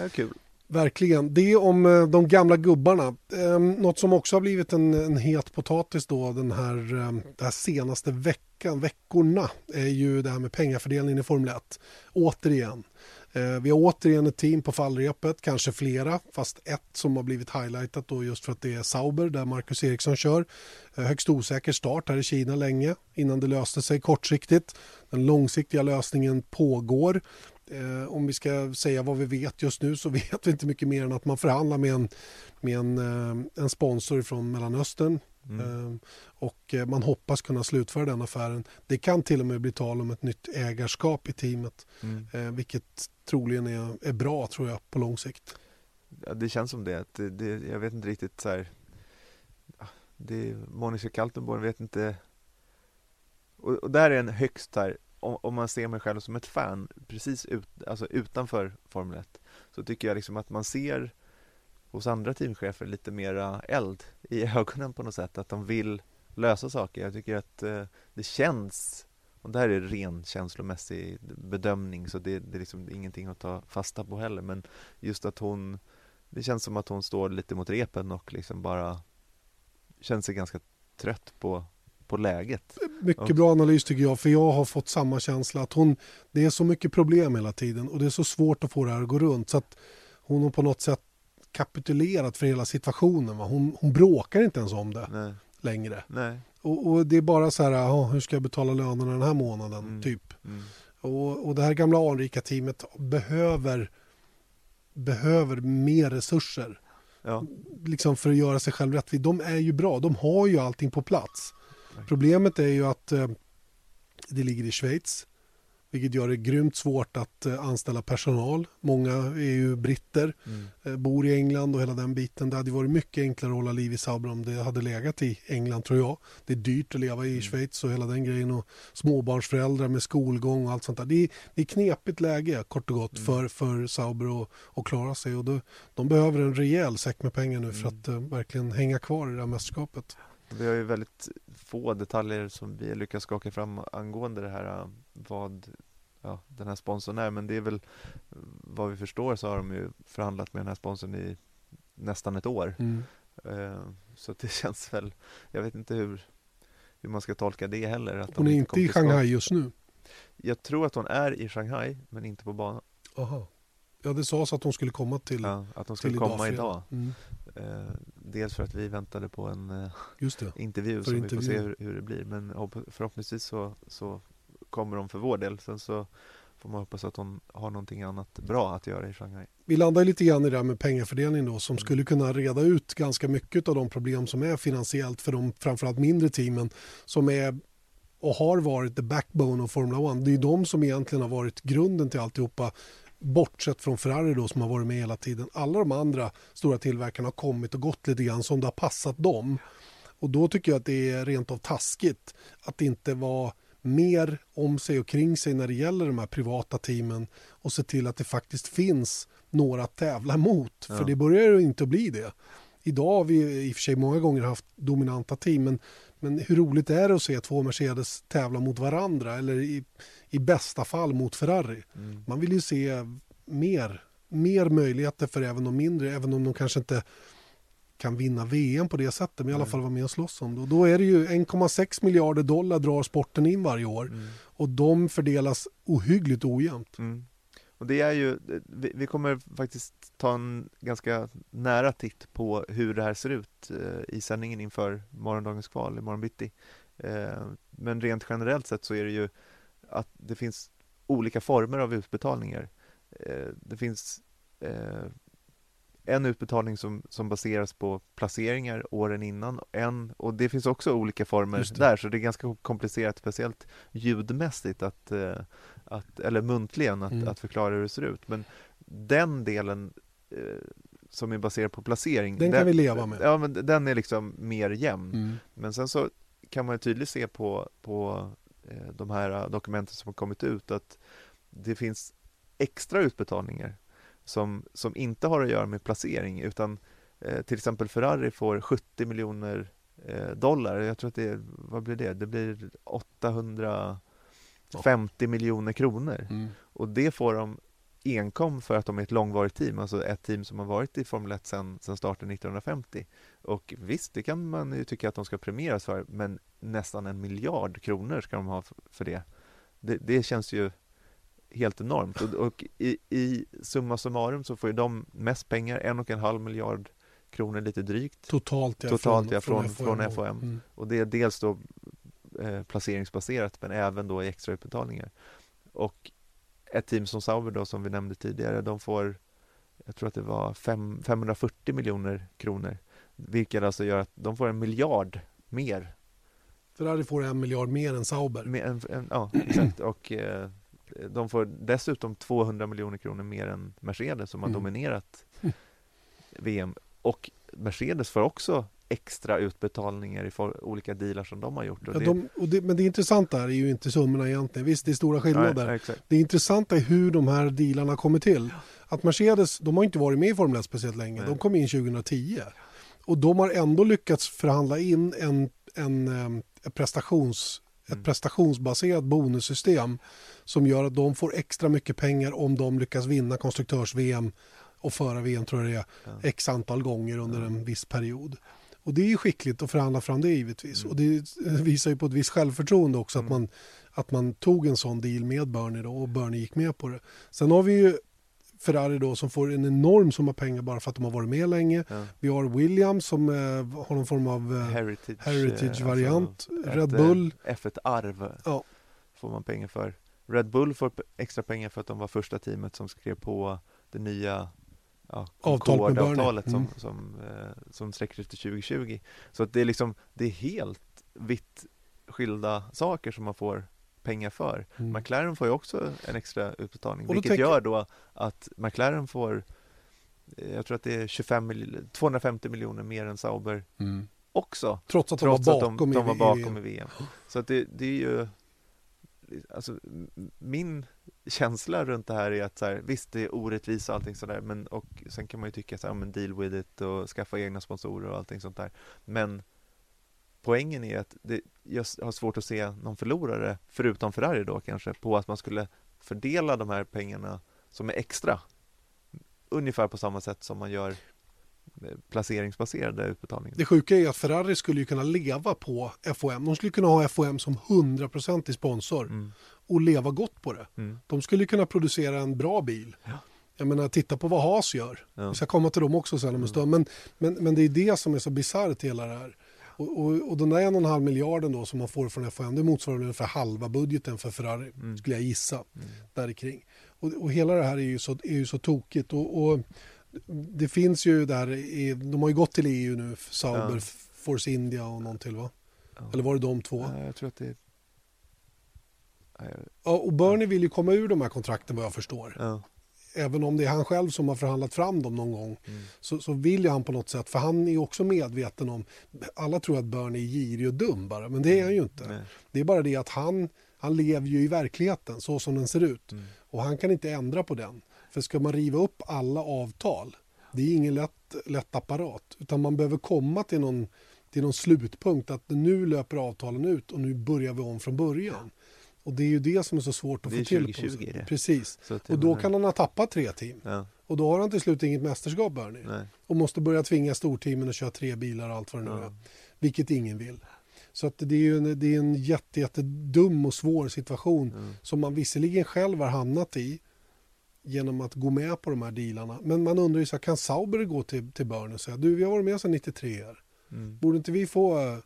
Ja, kul. Verkligen. Det om eh, de gamla gubbarna. Ehm, något som också har blivit en, en het potatis då den här, ehm, den här senaste veckan, veckorna är ju det här med pengafördelningen i Formel 1. Återigen. Ehm, vi har återigen ett team på fallrepet, kanske flera, fast ett som har blivit highlightat då just för att det är Sauber där Marcus Eriksson kör. Eh, högst osäker start här i Kina länge innan det löste sig kortsiktigt. Den långsiktiga lösningen pågår. Eh, om vi ska säga vad vi vet just nu så vet vi inte mycket mer än att man förhandlar med en, med en, eh, en sponsor från Mellanöstern. Mm. Eh, och eh, man hoppas kunna slutföra den affären. Det kan till och med bli tal om ett nytt ägarskap i teamet. Mm. Eh, vilket troligen är, är bra tror jag på lång sikt. Ja, det känns som det. Det, det jag vet inte riktigt så här. Det, Monica Kaltenborn vet inte. Och, och där är en högst här. Om, om man ser mig själv som ett fan precis ut, alltså utanför Formel 1 så tycker jag liksom att man ser hos andra teamchefer lite mera eld i ögonen på något sätt. Att de vill lösa saker. Jag tycker att eh, det känns och det här är ren känslomässig bedömning så det, det är liksom ingenting att ta fasta på heller men just att hon det känns som att hon står lite mot repen och liksom bara känner sig ganska trött på, på läget. Mycket bra analys tycker jag, för jag har fått samma känsla att hon, det är så mycket problem hela tiden och det är så svårt att få det här att gå runt så att hon har på något sätt kapitulerat för hela situationen. Va? Hon, hon bråkar inte ens om det Nej, längre. nej. Och, och det är bara så här, "Ja, hur ska jag betala lönerna den här månaden? Mm. Typ. Mm. Och, och det här gamla anrika teamet behöver, behöver mer resurser. Ja, Liksom för att göra sig själv rättvis. De är ju bra, de har ju allting på plats. Problemet är ju att eh, det ligger i Schweiz. Vilket gör det grymt svårt att eh, anställa personal. Många är ju britter, mm. eh, bor i England och hela den biten. Det hade varit mycket enklare att hålla liv i Sauber om det hade legat i England tror jag. Det är dyrt att leva i Mm. Schweiz och hela den grejen. Och småbarnsföräldrar med skolgång och allt sånt där. Det är, det är knepigt läge kort och gott Mm. för, för Sauber att, klara sig. Och då, de behöver en rejäl säck med pengar nu för Mm. att eh, verkligen hänga kvar i det här mästerskapet. Vi har ju väldigt få detaljer som vi lyckas skaka fram angående det här äh, vad ja, den här sponsorn är men det är väl äh, vad vi förstår så har de ju förhandlat med den här sponsorn i nästan ett år. Mm. Eh, Så det känns väl, jag vet inte hur, hur man ska tolka det heller. Att Hon de är inte i till skott. Shanghai just nu. Jag tror att hon är i Shanghai men inte på banan. Aha. Ja, det sades att hon skulle komma till, Ja, att hon skulle idag. komma fredag. idag. Mm. Eh, Dels för att vi väntade på en eh, intervju För så vi får se intervju. hur, hur det blir. Men hopp- förhoppningsvis så, så kommer de för vår del. Sen så får man hoppas att hon har någonting annat bra att göra i Shanghai. Vi landar lite grann i det här med pengafördelning då som skulle kunna reda ut ganska mycket av de problem som är finansiellt för de framförallt mindre teamen som är och har varit the backbone av Formula 1. Det är de som egentligen har varit grunden till alltihopa bortsett från Ferrari då som har varit med hela tiden. Alla de andra stora tillverkarna har kommit och gått lite grann som det har passat dem. Och då tycker jag att det är rent av taskigt att inte vara mer om sig och kring sig när det gäller de här privata teamen och se till att det faktiskt finns några att tävla mot. För Ja. det börjar ju inte att bli det. Idag har vi i och för sig många gånger haft dominanta team men, men hur roligt är det att se två Mercedes tävla mot varandra eller i, i bästa fall mot Ferrari? Mm. Man vill ju se mer, mer möjligheter för även de mindre, även om de kanske inte kan vinna VM på det sättet, men i alla fall vara med och slåss om det. Och då är det ju 1,6 miljarder dollar drar sporten in varje år Mm. och de fördelas ohyggligt ojämnt. Mm. Och det är ju, vi, kommer faktiskt ta en ganska nära titt på hur det här ser ut eh, i sändningen inför morgondagens kval imorgon bitti. Eh, men rent generellt sett så är det ju att det finns olika former av utbetalningar. Eh, det finns en utbetalning som, som baseras på placeringar åren innan en, och det finns också olika former där så det är ganska komplicerat, speciellt ljudmässigt att, att eller muntligen att, Mm. att förklara hur det ser ut. Men den delen eh, som är baserad på placering Den kan vi leva med. Ja, men den är liksom mer jämn. Mm. Men sen så kan man ju tydligt se på, på eh, de här dokumenten som har kommit ut att det finns extra utbetalningar som, som inte har att göra med placering utan eh, till exempel Ferrari får 70 miljoner eh, dollar. Jag tror att det är, vad blir det? Det blir 850 miljoner kronor. Mm. Och det får de enkom för att de är ett långvarigt team, alltså ett team som har varit i Formel 1 sedan, starten 1950. Och visst, det kan man ju tycka att de ska premieras för, men nästan en miljard kronor ska de ha för det. Det, det känns ju helt enormt. Och, och i, i summa summarum så får ju de mest pengar, en och en halv miljard kronor lite drygt. Totalt, ja, Totalt, ja, från- FOM. från FOM. Mm. Och det är dels då eh, placeringsbaserat men även då i extra utbetalningar. Och ett team som Sauber då som vi nämnde tidigare, de får jag tror att det var fem, 540 miljoner kronor. Vilket alltså gör att de får en miljard mer. Ferrari får en miljard mer än Sauber. mer än, än, ja, exakt. Och eh, de får dessutom 200 miljoner kronor mer än Mercedes som har Mm. dominerat VM. Och Mercedes får också extra utbetalningar i olika dealar som de har gjort. Och Ja, de, och det, men det intressanta här är ju inte summorna egentligen. Visst, det är stora skillnader. Nej. Det intressanta är hur de här dealarna kommer till. Att Mercedes, de har inte varit med i Formel 1 speciellt länge. Nej. De kom in 2010. Och de har ändå lyckats förhandla in en, en, ett, prestations, ett Mm. prestationsbaserat bonussystem som gör att de får extra mycket pengar om de lyckas vinna konstruktörs-VM och föra VM tror jag det är, Ja. x antal gånger under en viss period. Och det är ju skickligt att förhandla fram det givetvis. Och det visar ju på ett visst självförtroende också att, man, att man tog en sån deal med Bernie då och Bernie gick med på det. Sen har vi ju Ferrari då som får en enorm summa pengar bara för att de har varit med länge. Ja. Vi har Williams som eh, har någon form av eh, Heritage, heritage-variant. eh, alltså Red ett, eh, Bull. F1-arv Ja. får man pengar för. Red Bull får extra pengar för att de var första teamet som skrev på det nya ja, Avtal med Bernie. Concorde-avtalet som, Mm. som, eh, som sträcker sig till 2020. Så att det är liksom, det är helt vitt skilda saker som man får pengar för. Mm. McLaren får ju också en extra utbetalning, vilket tänker- gör då att McLaren får eh, jag tror att det är 25 mil- 250 miljoner mer än Sauber också. Trots att de Trots var att de, bakom, de i, var i bakom VM. i VM. Så att det, det är ju alltså, min känsla runt det här är att så här, visst det är orättvist och allting sådär men och sen kan man ju tycka så här, men deal with it och skaffa egna sponsorer och allting sånt där. Men poängen är att det, jag har svårt att se någon förlorare förutom Ferrari då kanske på att man skulle fördela de här pengarna som är extra ungefär på samma sätt som man gör placeringsbaserade utbetalningar. Det sjuka är att Ferrari skulle ju kunna leva på FOM. De skulle kunna ha FOM som 100% sponsor Mm. och leva gott på det. Mm. De skulle kunna producera en bra bil. Jag menar, titta på vad Haas gör. Ja. Vi ska komma till dem också sen om en stund. Men, men, men det är det som är så bisarrt hela det här. Och, och, och den där en och en halv miljarden då som man får från FOM, det motsvarar ungefär halva budgeten för Ferrari, Mm. skulle jag gissa. Där kring. Och, och hela det här är ju så, är ju så tokigt. Och, och det finns ju där, i, de har ju gått till EU nu, Sauber, Ja. Force India och någon till va? Ja. Eller var det de två? Ja, jag tror att det är... Ja, och Bernie vill ju komma ur de här kontrakten vad jag förstår. Ja. Även om det är han själv som har förhandlat fram dem någon gång Mm. så, så vill ju han på något sätt, för han är ju också medveten om, alla tror att Bernie är girig och dum bara, men det är han ju inte. Nej. Det är bara det att han, han lever ju i verkligheten så som den ser ut Mm. och han kan inte ändra på den. För ska man riva upp alla avtal, det är ingen lätt, lätt apparat, utan man behöver komma till någon, till någon slutpunkt att nu löper avtalen ut och nu börjar vi om från början. Och det är ju det som är så svårt att få till. på 2020 sig. det. Precis. Och då kan han ha tappat tre team. Ja, Och då har han till slut inget mästerskap Bernie. nej. Och måste börja tvinga storteamen att köra tre bilar och allt vad det nu Ja. är. Vilket ingen vill. Så att det är ju en, det är en jätte, jätte dum och svår situation Mm. som man visserligen själv har hamnat i genom att gå med på de här dealarna. Men man undrar ju så här, kan Sauber gå till, till Bernie och säga du vi har varit med sedan 93 här. Mm. Borde inte vi få eh,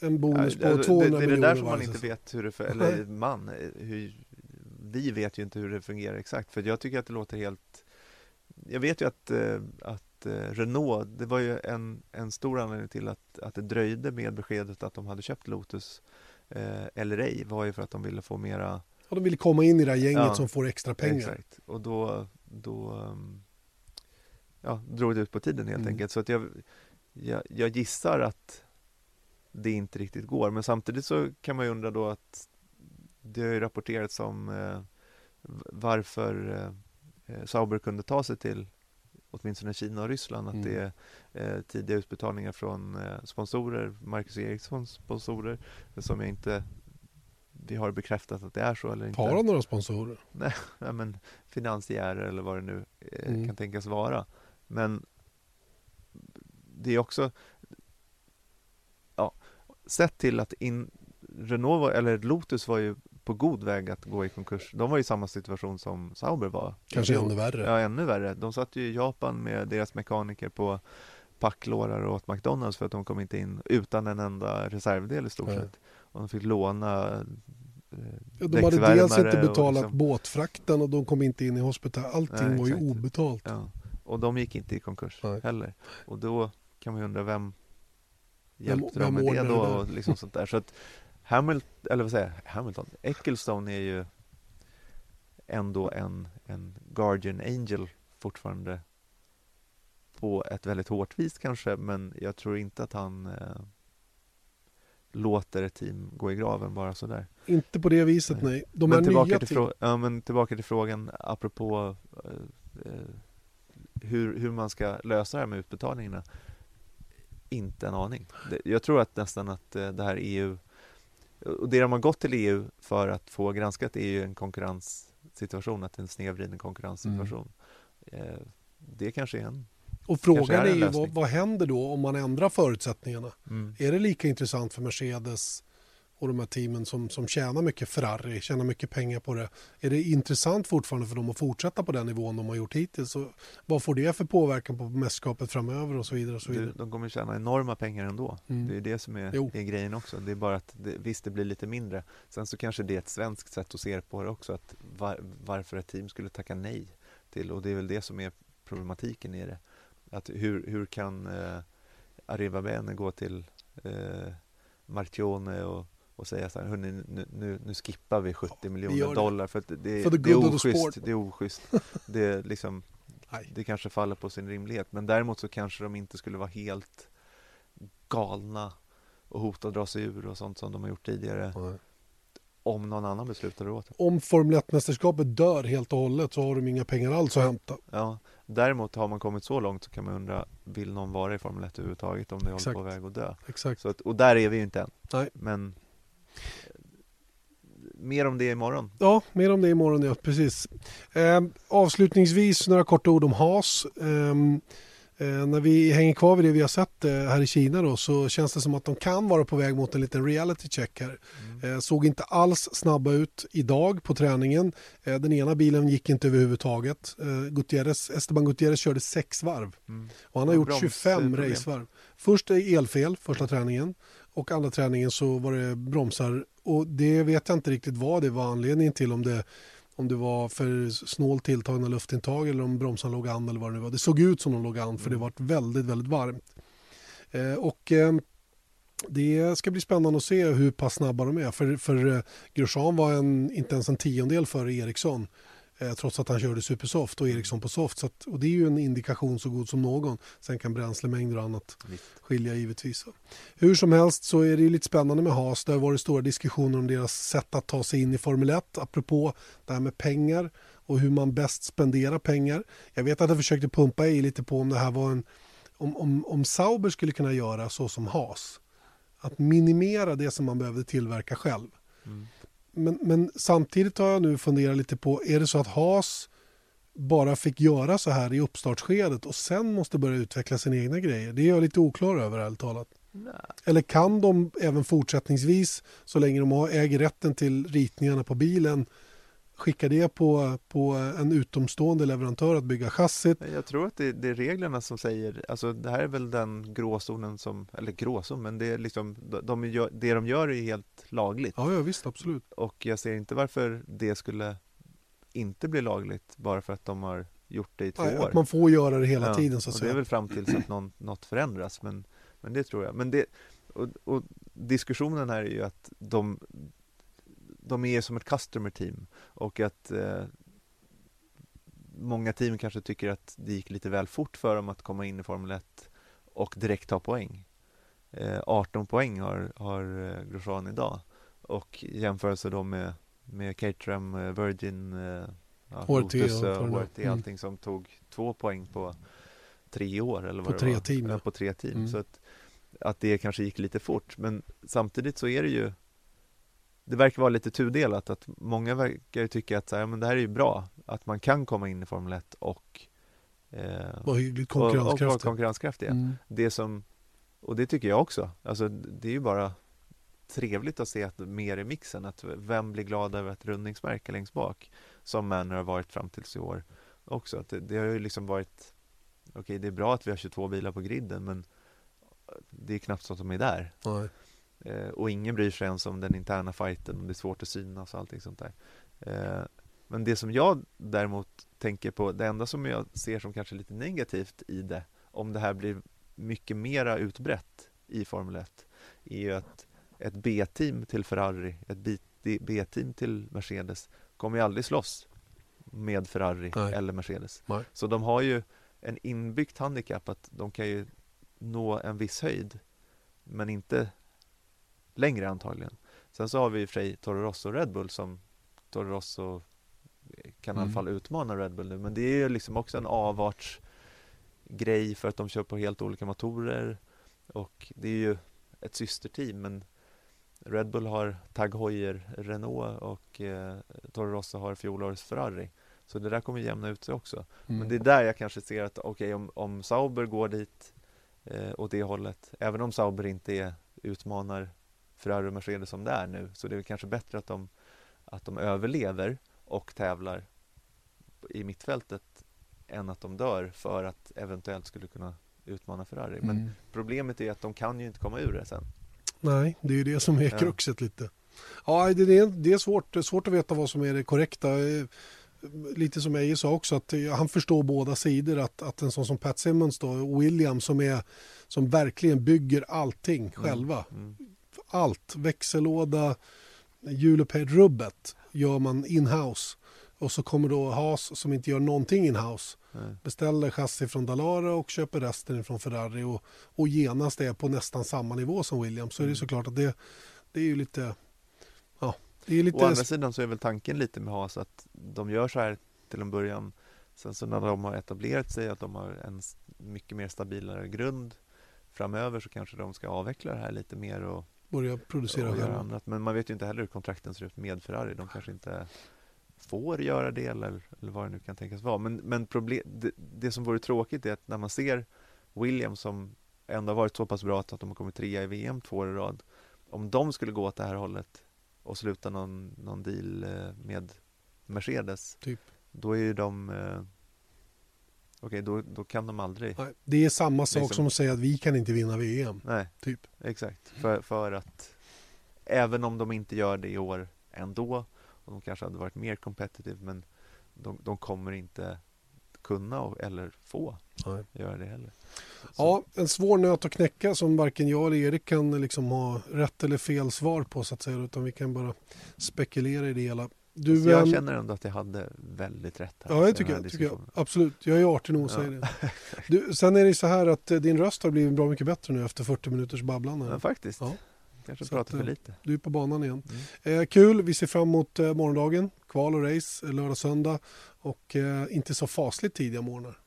en bonus Ja, på det- 200 det, det är det miljoner där som man inte vet hur det, för, eller man, eh, hur, vi vet ju inte hur det fungerar exakt för jag tycker att det låter helt Jag vet ju att, eh, att Renault, det var ju en, en stor anledning till att, att det dröjde med beskedet att de hade köpt Lotus eh, eller ej var ju för att de ville få mera Och de vill komma in i det här gänget Ja, som får extra pengar. Exakt, och då, då um, ja, drog det ut på tiden helt Mm. enkelt. Så att jag, jag, jag gissar att det inte riktigt går. Men samtidigt så kan man ju undra då att det har ju rapporterats om eh, varför eh, eh, Sauber kunde ta sig till åtminstone Kina och Ryssland. Att Mm. det är eh, tidiga utbetalningar från eh, sponsorer, Marcus Erikssons sponsorer, som jag inte vi har bekräftat att det är så eller inte. Har han några sponsorer? Nej, men finansiärer eller vad det nu eh, Mm. kan tänkas vara. Men det är också ja, sett till att in, Renault eller Lotus var ju på god väg att gå i konkurs. De var i samma situation som Sauber var. Kanske ännu värre. Ja, ännu värre. De satt ju i Japan med deras mekaniker på packlårar åt McDonalds för att de kom inte in utan en enda reservdel i stort sett. Och de fick låna eh, Ja, de hade dels inte betalat liksom- båtfrakten och de kom inte in i hospital. Allting Nej, var ju obetalt. Ja, och de gick inte i konkurs Nej. heller. Och då kan man ju undra vem hjälpte vem dem med det då och liksom sånt där. Så att Hamilton, eller vad säger jag, Hamilton, Ecclestone är ju ändå en, en Guardian Angel fortfarande på ett väldigt hårt vis kanske, men jag tror inte att han eh, låter ett team gå i graven bara sådär. Inte på det viset, Nej. nej. De men, här tillbaka nya till team, ja, men tillbaka till frågan apropå eh, eh, hur, hur man ska lösa det här med utbetalningarna. Inte en aning. Jag tror att nästan att eh, det här EU och det de har gått till EU för att få granskat är ju en konkurrenssituation, att det är en snedvriden konkurrenssituation. Mm. Eh, det kanske är en och frågan är är ju vad, vad händer då om man ändrar förutsättningarna? mm. Är det lika intressant för Mercedes och de här teamen som, som tjänar mycket Ferrari, tjänar mycket pengar på det. Är det intressant fortfarande för dem att fortsätta på den nivån de har gjort hittills? Och vad får det för påverkan på mästerskapet framöver och så vidare? Och så vidare? Du, de kommer tjäna enorma pengar ändå. Mm. Det är det som är, är grejen också. Det är bara att det, visst, det blir lite mindre. Sen så kanske det är ett svenskt sätt att se på det också. Att var, varför ett team skulle tacka nej till. Och det är väl det som är problematiken i det. Att hur, hur kan eh, Arriva Bene gå till eh, Martione och, och säga så här, hörni, nu, nu, nu skippar vi 70 gör miljoner det. dollar för att det, det, det är oschysst. Det är oschysst. Det är liksom det kanske faller på sin rimlighet. Men däremot så kanske de inte skulle vara helt galna och hota att dra sig ur och sånt som de har gjort tidigare. Nej. Om någon annan beslutar åt dem. Om Formel 1-mästerskapet dör helt och hållet så har de inga pengar alls att hämta. Ja, däremot har man kommit så långt så kan man undra, vill någon vara i Formel 1 överhuvudtaget om det håller Exakt. på väg att dö? Exakt. Så att, och där är vi ju inte än. Nej. Men eh, mer om det imorgon. Ja, mer om det imorgon, ja. Precis. Eh, avslutningsvis några korta ord om Haas. Ehm, eh, när vi hänger kvar vid det vi har sett eh, här i Kina då, så känns det som att de kan vara på väg mot en liten reality check här. Eh, såg inte alls snabba ut idag på träningen. Den ena bilen gick inte överhuvudtaget. Gutierrez, Esteban Gutierrez körde sex varv. Mm. Och han har gjort 25 bromsproblem. racevarv. Först är elfel, första träningen. Och andra träningen så var det bromsar. Och det vet jag inte riktigt vad det var anledningen till. Om det, om det var för snålt tilltagna luftintag eller om bromsarna låg an eller vad det nu var. Det såg ut som de låg an för det var väldigt, väldigt varmt. Eh, och eh, det ska bli spännande att se hur pass snabba de är. För, för eh, Grosjean var en, inte ens en tiondel före Eriksson. Eh, trots att han körde supersoft och Eriksson på soft. Så att, och det är ju en indikation så god som någon. Sen kan bränslemängder och annat Visst. skilja givetvis. Hur som helst så är det ju lite spännande med Haas. Det har varit stora diskussioner om deras sätt att ta sig in i Formel 1. Apropå det här med pengar och hur man bäst spenderar pengar. Jag vet att jag försökte pumpa i lite på om det här var en om, om, om Sauber skulle kunna göra så som Haas. Att minimera det som man behövde tillverka själv. Mm. Men, men samtidigt har jag nu funderat lite på, är det så att Haas bara fick göra så här i uppstartsskedet och sen måste börja utveckla sina egna grejer? Det är jag lite oklar över ärligt talat. Nej. Eller kan de även fortsättningsvis, så länge de har- äger rätten till ritningarna på bilen, skicka det på, på en utomstående leverantör att bygga chassit? Jag tror att det, det är reglerna som säger, alltså det här är väl den gråzonen som, eller gråzon, men det är liksom, de, de gör, det de gör är helt lagligt. Ja, ja visst, absolut. Och jag ser inte varför det skulle inte bli lagligt bara för att de har gjort det i två Nej, år. att man får göra det hela Ja, tiden så att och det är säga. väl fram tills att någon, något förändras, men, men det tror jag. Men det, och, och diskussionen här är ju att de, de är som ett customer team och att eh, många team kanske tycker att det gick lite väl fort för dem att komma in i Formel 1 och direkt ta poäng. Eh, 18 poäng har, har eh, Grosjean idag och i jämförelse då med, med Caterham, eh, Virgin, eh, ja, HRT Lotus, och eh. HRT, Mm. allting som tog två poäng på tre år eller På vad det tre var. team, ja. på tre team. Mm. Så att, att det kanske gick lite fort. Men samtidigt så är det ju det verkar vara lite tudelat att många verkar tycka att så här, men det här är ju bra att man kan komma in i Formel 1 och eh, Var hyggligt och, och vara konkurrenskraftig. konkurrenskraftiga. Mm. Det som, och det tycker jag också, alltså det är ju bara trevligt att se att mer i mixen, att vem blir glad över ett rundningsmärke längst bak som Manor har varit fram tills i år också. Att det, det har ju liksom varit, okej det är bra att vi har 22 bilar på griden men det är knappt så att de är där. Nej. Eh, och ingen bryr sig ens om den interna fighten och det är svårt att synas och allting sånt där. Eh, men det som jag däremot tänker på, det enda som jag ser som kanske lite negativt i det, om det här blir mycket mera utbrett i Formel 1 är ju att ett B-team till Ferrari, ett B-team till Mercedes kommer ju aldrig slåss med Ferrari Nej. eller Mercedes. Nej. Så de har ju en inbyggt handikapp att de kan ju nå en viss höjd men inte längre antagligen. Sen så har vi i och för sig Toro Rosso och Red Bull som Toro Rosso kan i alla Mm. fall utmana Red Bull nu men det är ju liksom också en avartsgrej för att de kör på helt olika motorer och det är ju ett systerteam men Red Bull har Tag Heuer Renault och eh, Toro Rosso har fjolårets Ferrari så det där kommer jämna ut sig också Mm. men det är där jag kanske ser att okej om, om Sauber går dit eh, åt det hållet även om Sauber inte är, utmanar Ferrari och Mercedes som det är nu så det är kanske bättre att de, att de överlever och tävlar i mittfältet än att de dör för att eventuellt skulle kunna utmana Ferrari. Men Mm. problemet är att de kan ju inte komma ur det sen. Nej, det är ju det som är Ja. kruxet lite. Ja, det är, det är svårt, svårt att veta vad som är det korrekta. Lite som Eje sa också, att han förstår båda sidor. Att, att en sån som Pat Simmons då, William som, är, som verkligen bygger allting själva. Mm. Allt, växellåda, hjulupphöjd-rubbet gör man in-house. Och så kommer då Haas som inte gör någonting in-house. Nej. Beställer chassi från Dalara och köper resten från Ferrari och, och genast är på nästan samma nivå som Williams. Så är det Mm. såklart att det, det är ju lite... Ja, det är lite... Å andra sidan så är väl tanken lite med Haas att de gör så här till en början. Sen så när de har etablerat sig, att de har en mycket mer stabilare grund framöver så kanske de ska avveckla det här lite mer och, börja producera och själva. annat. Men man vet ju inte heller hur kontrakten ser ut med Ferrari. De kanske inte får göra det eller, eller vad det nu kan tänkas vara. Men, men problem, det, det som vore tråkigt är att när man ser Williams som ändå har varit så pass bra att de har kommit trea i VM två år i rad. Om de skulle gå åt det här hållet och sluta någon, någon deal eh, med Mercedes. Typ. Då är ju de eh, Okej, då, då kan de aldrig Nej, Det är samma sak Liksom- som att säga att vi kan inte vinna VM. Nej, Typ. exakt. För, för att även om de inte gör det i år ändå och de kanske hade varit mer competitive men de, de kommer inte kunna eller få Nej. göra det heller. Så- Ja, en svår nöt att knäcka som varken jag eller Erik kan liksom ha rätt eller fel svar på så att säga. Utan vi kan bara spekulera i det hela. Du, så jag ehm, känner ändå att jag hade väldigt rätt här. Ja, det tycker jag, tycker jag. Absolut. Jag är artig nog att Ja. säga det. Du, sen är det så här att eh, din röst har blivit bra mycket bättre nu efter 40 minuters babblande. Ja, faktiskt. Ja. Kanske pratar för eh, lite. Du är på banan igen. Mm. Eh, kul, vi ser fram emot eh, morgondagen. Kval och race eh, lördag söndag. Och eh, inte så fasligt tidiga morgnar.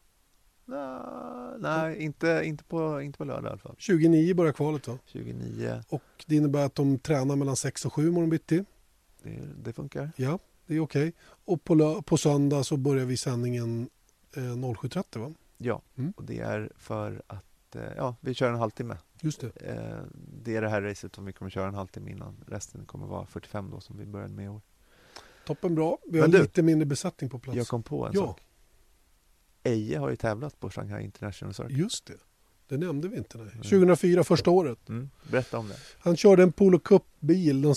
Nå, nej, inte, inte, på, inte på lördag i alla fall. 29 börjar kvalet va? 29, Och det innebär att de tränar mellan 6 och 7 morgon bitti. Det, det funkar. Ja, det är okej. Och på, på söndag så börjar vi sändningen eh, 07.30 va? Ja, Mm. och det är för att eh, ja, vi kör en halvtimme. Just det. Eh, Det är det här racet som vi kommer köra en halvtimme innan. Resten kommer vara 45 då som vi började med i år. Toppen bra. Vi har du, lite mindre besättning på plats. Jag kom på en Ja. sak. Eje har ju tävlat på Shanghai International Circuit. Just det. Det nämnde vi inte. Nej. Nej. 2004, första året. Mm. Berätta om det. Han körde en Polo Cup-bil.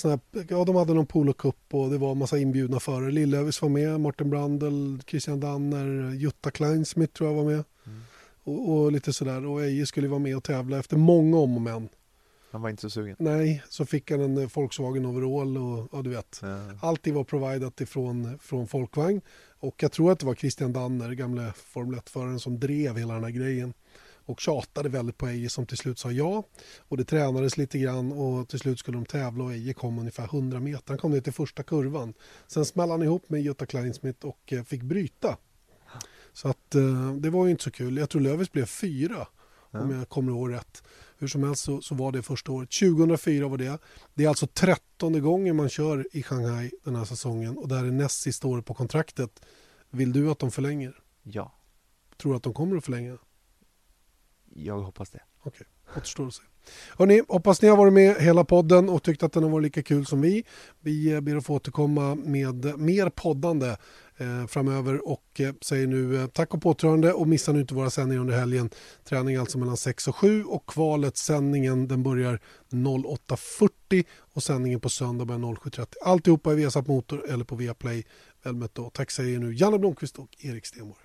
Ja, de hade någon Polo Cup och det var en massa inbjudna förare. Lillövis var med, Martin Brandel, Christian Danner, Jutta Kleinsmith tror jag var med. Mm. Och, och lite sådär. Och Eje skulle vara med och tävla efter många om och men. Han var inte så sugen. Nej, så fick han en eh, Volkswagen overall och ja, du vet. Ja. Allting var providat ifrån från Folkvagn. Och jag tror att det var Christian Danner, gamle Formel 1-föraren, som drev hela den här grejen. Och tjatade väldigt på Eje som till slut sa ja. Och det tränades lite grann och till slut skulle de tävla och Eje kom ungefär 100 meter. Han kom ner till första kurvan. Sen smällde han ihop med Jutta Kleinsmith och eh, fick bryta. Så att eh, det var ju inte så kul. Jag tror Lövis blev fyra om Ja. jag kommer ihåg rätt. Hur som helst så, så var det första året. 2004 var det. Det är alltså trettonde gången man kör i Shanghai den här säsongen och det här är näst sista året på kontraktet. Vill du att de förlänger? ja, Tror du att de kommer att förlänga? Jag hoppas det. Okej, återstår att se. Hörrni, hoppas ni har varit med hela podden och tyckt att den har varit lika kul som vi. Vi eh, ber att få återkomma med mer poddande eh, framöver och eh, säger nu eh, tack och påtrörande och missa nu inte våra sändningar under helgen. Träning alltså mellan 6 och 7 och kvalet sändningen den börjar 08.40 och sändningen på söndag börjar 07.30. Alltihopa i Viasat Motor eller på Viaplay. Väl mött då. Tack säger nu Janne Blomqvist och Erik Stenborg.